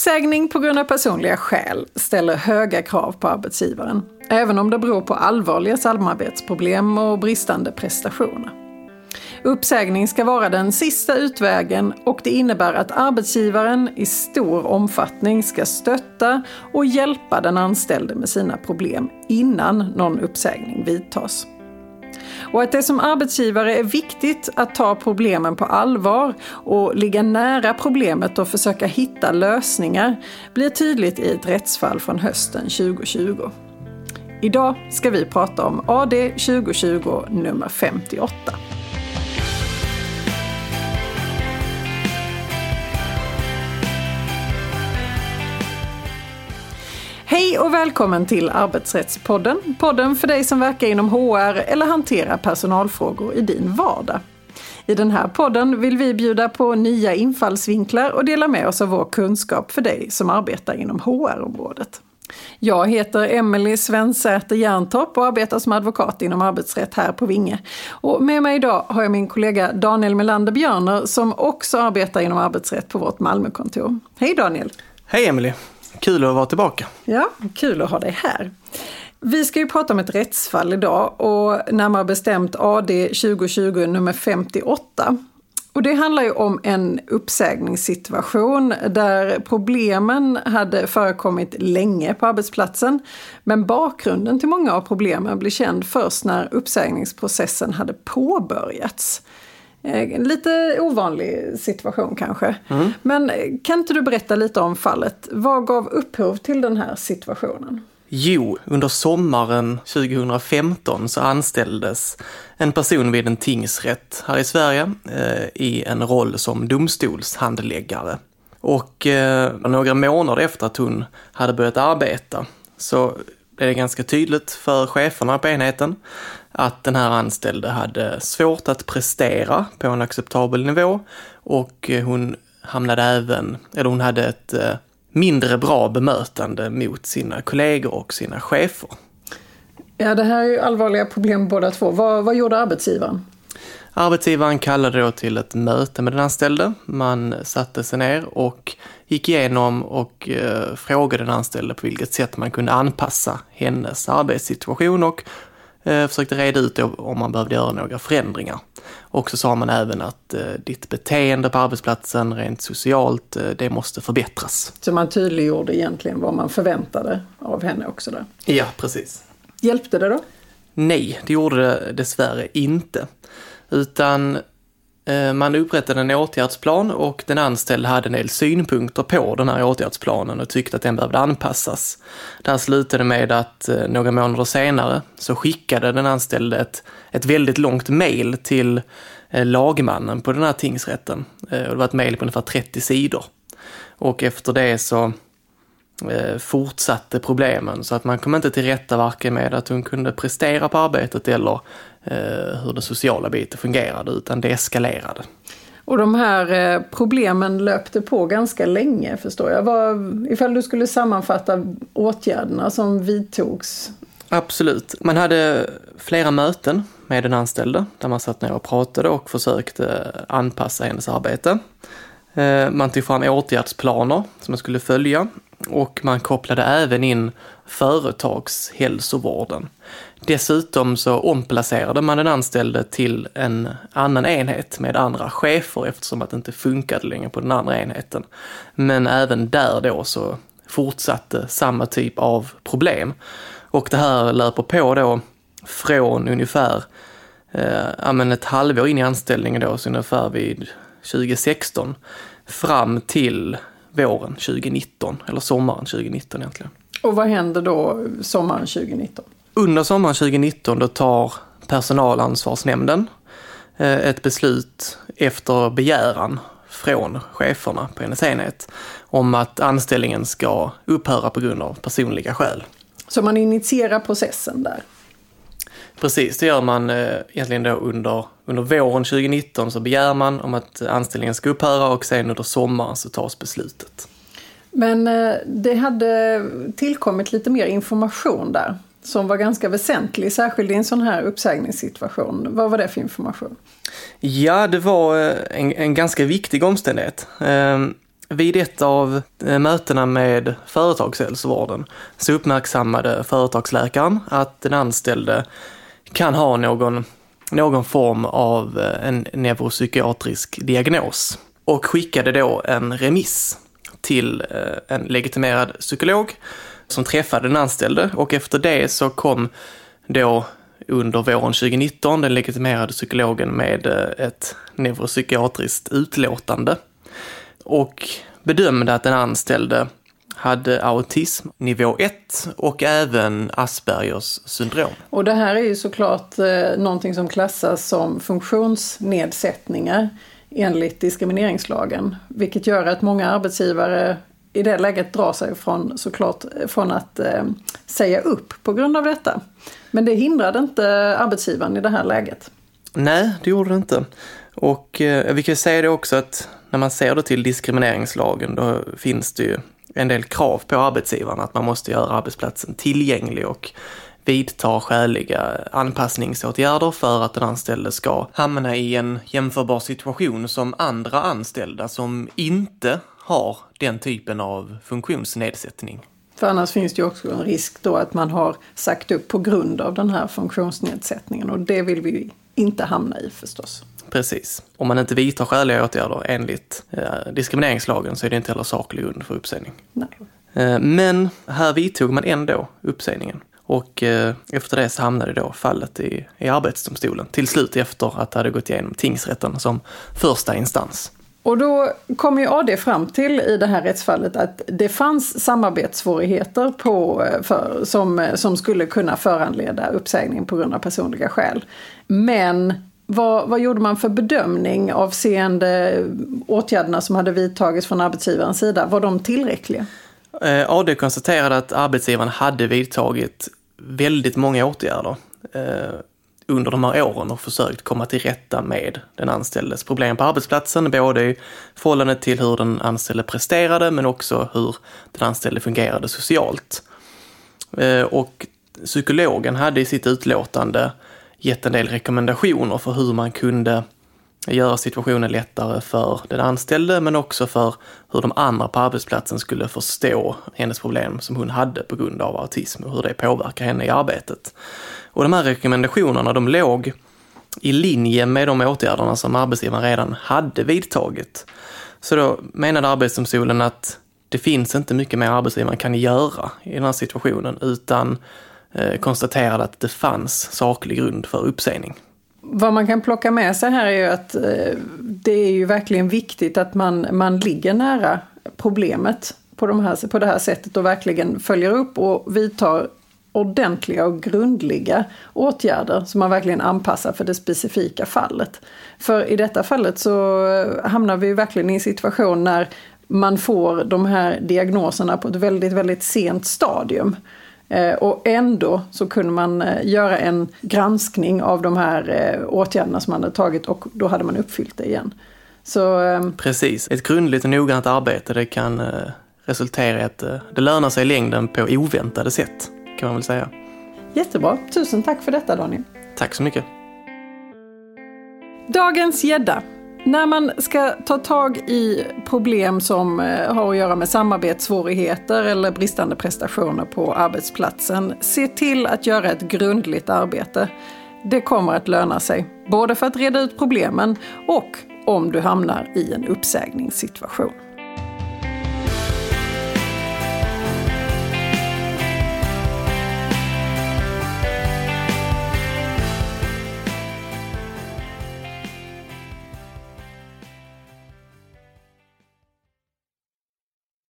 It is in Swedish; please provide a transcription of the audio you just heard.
Uppsägning på grund av personliga skäl ställer höga krav på arbetsgivaren, även om det beror på allvarliga samarbetsproblem och bristande prestationer. Uppsägning ska vara den sista utvägen och det innebär att arbetsgivaren i stor omfattning ska stötta och hjälpa den anställde med sina problem innan någon uppsägning vidtas. Och att det som arbetsgivare är viktigt att ta problemen på allvar och ligga nära problemet och försöka hitta lösningar blir tydligt i ett rättsfall från hösten 2020. Idag ska vi prata om AD 2020 nummer 58. Hej och välkommen till Arbetsrättspodden. Podden för dig som verkar inom HR eller hanterar personalfrågor i din vardag. I den här podden vill vi bjuda på nya infallsvinklar och dela med oss av vår kunskap för dig som arbetar inom HR-området. Jag heter Emelie Svensäter Järntorp och arbetar som advokat inom arbetsrätt här på Vinge. Och med mig idag har jag min kollega Daniel Melander Björner som också arbetar inom arbetsrätt på vårt Malmökontor. Hej Daniel! Hej Emelie! Kul att vara tillbaka. Ja, kul att ha dig här. Vi ska ju prata om ett rättsfall idag och närmare bestämt AD 2020 nummer 58. Och det handlar ju om en uppsägningssituation där problemen hade förekommit länge på arbetsplatsen. Men bakgrunden till många av problemen blev känd först när uppsägningsprocessen hade påbörjats. En eh, lite ovanlig situation kanske. Mm. Men kan inte du berätta lite om fallet? Vad gav upphov till den här situationen? Jo, under sommaren 2015 så anställdes en person vid en tingsrätt här i Sverige eh, i en roll som domstolshandläggare. Och eh, några månader efter att hon hade börjat arbeta så blev det ganska tydligt för cheferna på enheten att den här anställde hade svårt att prestera på en acceptabel nivå och eh, hon hamnade även, eller hon hade ett eh, mindre bra bemötande mot sina kollegor och sina chefer. Ja, det här är ju allvarliga problem båda två. Vad, vad gjorde arbetsgivaren? Arbetsgivaren kallade då till ett möte med den anställde. Man satte sig ner och gick igenom och eh, frågade den anställde på vilket sätt man kunde anpassa hennes arbetssituation och eh, försökte reda ut om man behövde göra några förändringar. Och så sa man även att eh, ditt beteende på arbetsplatsen rent socialt, eh, det måste förbättras. Så man tydliggjorde egentligen vad man förväntade av henne också där? Ja, precis. Hjälpte det då? Nej, det gjorde det dessvärre inte. Utan eh, man upprättade en åtgärdsplan och den anställde hade en del synpunkter på den här åtgärdsplanen och tyckte att den behövde anpassas. Det här slutade med att eh, några månader senare så skickade den anställde ett, ett väldigt långt mejl till eh, lagmannen på den här tingsrätten. Det var ett mejl på ungefär 30 sidor. Och efter det så fortsatte problemen så att man kom inte till rätta varken med att hon kunde prestera på arbetet eller hur den sociala biten fungerade, utan det eskalerade. Och de här eh, problemen löpte på ganska länge förstår jag. Vad, ifall du skulle sammanfatta åtgärderna som vidtogs? Absolut. Man hade flera möten med den anställde där man satt ner och pratade och försökte anpassa hennes arbete. Eh, man tog fram åtgärdsplaner som man skulle följa och man kopplade även in företagshälsovården. Dessutom så omplacerade man den anställde till en annan enhet med andra chefer eftersom att det inte funkade längre på den andra enheten. Men även där då så fortsatte samma typ av problem. Och det här löper på då från ungefär eh, ett halvår in i anställningen då, så ungefär vid 2016, fram till våren 2019, eller sommaren 2019 egentligen. Och vad händer då sommaren 2019? Under sommaren 2019 då tar personalansvarsnämnden eh, ett beslut efter begäran från cheferna på hennes enhet om att anställningen ska upphöra på grund av personliga skäl. Så man initierar processen där? Precis, det gör man eh, egentligen då under, under våren 2019 så begär man om att anställningen ska upphöra och sen under sommaren så tas beslutet. Men eh, det hade tillkommit lite mer information där som var ganska väsentlig, särskilt i en sån här uppsägningssituation. Vad var det för information? Ja, det var eh, en, en ganska viktig omständighet. Ehm, Vid ett av mötena med företagshälsovården så uppmärksammade företagsläkaren att den anställde kan ha någon, någon form av eh, en neuropsykiatrisk diagnos. Och skickade då en remiss till eh, en legitimerad psykolog som träffade den anställde. Och efter det så kom då under våren 2019 den legitimerade psykologen med eh, ett neuropsykiatriskt utlåtande. Och bedömde att den anställde hade autism nivå 1 och även Aspergers syndrom. Och det här är ju såklart eh, någonting som klassas som funktionsnedsättningar enligt diskrimineringslagen. Vilket gör att många arbetsgivare i det läget drar sig från, såklart, från att eh, säga upp på grund av detta. Men det hindrade inte arbetsgivaren i det här läget. Nej, det gjorde det inte. Och eh, vi kan säga det också att när man ser det till diskrimineringslagen då finns det ju en del krav på arbetsgivaren att man måste göra arbetsplatsen tillgänglig och vidta skäliga anpassningsåtgärder för att den anställde ska hamna i en jämförbar situation som andra anställda som inte har den typen av funktionsnedsättning. För annars finns det ju också en risk då att man har sagt upp på grund av den här funktionsnedsättningen och det vill vi inte hamna i förstås. Precis. Om man inte vidtar skäliga åtgärder enligt eh, diskrimineringslagen så är det inte heller saklig grund för uppsägning. Nej. Eh, men här vidtog man ändå uppsägningen. Och eh, efter det så hamnade då fallet i, i Arbetsdomstolen. Till slut efter att det hade gått igenom tingsrätten som första instans. Och då kom ju AD fram till i det här rättsfallet att det fanns samarbetssvårigheter på, eh, för, som, eh, som skulle kunna föranleda uppsägning på grund av personliga skäl. Men vad, vad, gjorde man för bedömning avseende åtgärderna som hade vidtagits från arbetsgivarens sida? Var de tillräckliga? Eh, AD konstaterade att arbetsgivaren hade vidtagit väldigt många åtgärder eh, under de här åren och försökt komma till rätta med den anställdes problem på arbetsplatsen, både i förhållande till hur den anställde presterade men också hur den anställde fungerade socialt. Eh, och psykologen hade i sitt utlåtande gett en del rekommendationer för hur man kunde göra situationen lättare för den anställde men också för hur de andra på arbetsplatsen skulle förstå hennes problem som hon hade på grund av autism och hur det påverkar henne i arbetet. Och de här rekommendationerna de låg i linje med de åtgärderna som arbetsgivaren redan hade vidtagit. Så då menade Arbetsdomstolen att det finns inte mycket mer arbetsgivaren kan göra i den här situationen utan Eh, konstaterade att det fanns saklig grund för uppsägning. Vad man kan plocka med sig här är ju att eh, det är ju verkligen viktigt att man, man ligger nära problemet på, de här, på det här sättet och verkligen följer upp och vidtar ordentliga och grundliga åtgärder som man verkligen anpassar för det specifika fallet. För i detta fallet så hamnar vi verkligen i en situation när man får de här diagnoserna på ett väldigt, väldigt sent stadium. Eh, och ändå så kunde man eh, göra en granskning av de här eh, åtgärderna som man hade tagit och då hade man uppfyllt det igen. Så, ehm, Precis, ett grundligt och noggrant arbete det kan resultera i att det lönar sig i längden på oväntade sätt, kan man väl säga. Jättebra, tusen tack för detta Daniel. Tack så mycket. Dagens gädda när man ska ta tag i problem som eh, har att göra med samarbetssvårigheter eller bristande prestationer på arbetsplatsen, se till att göra ett grundligt arbete. Det kommer att löna sig, både för att reda ut problemen och om du hamnar i en uppsägningssituation.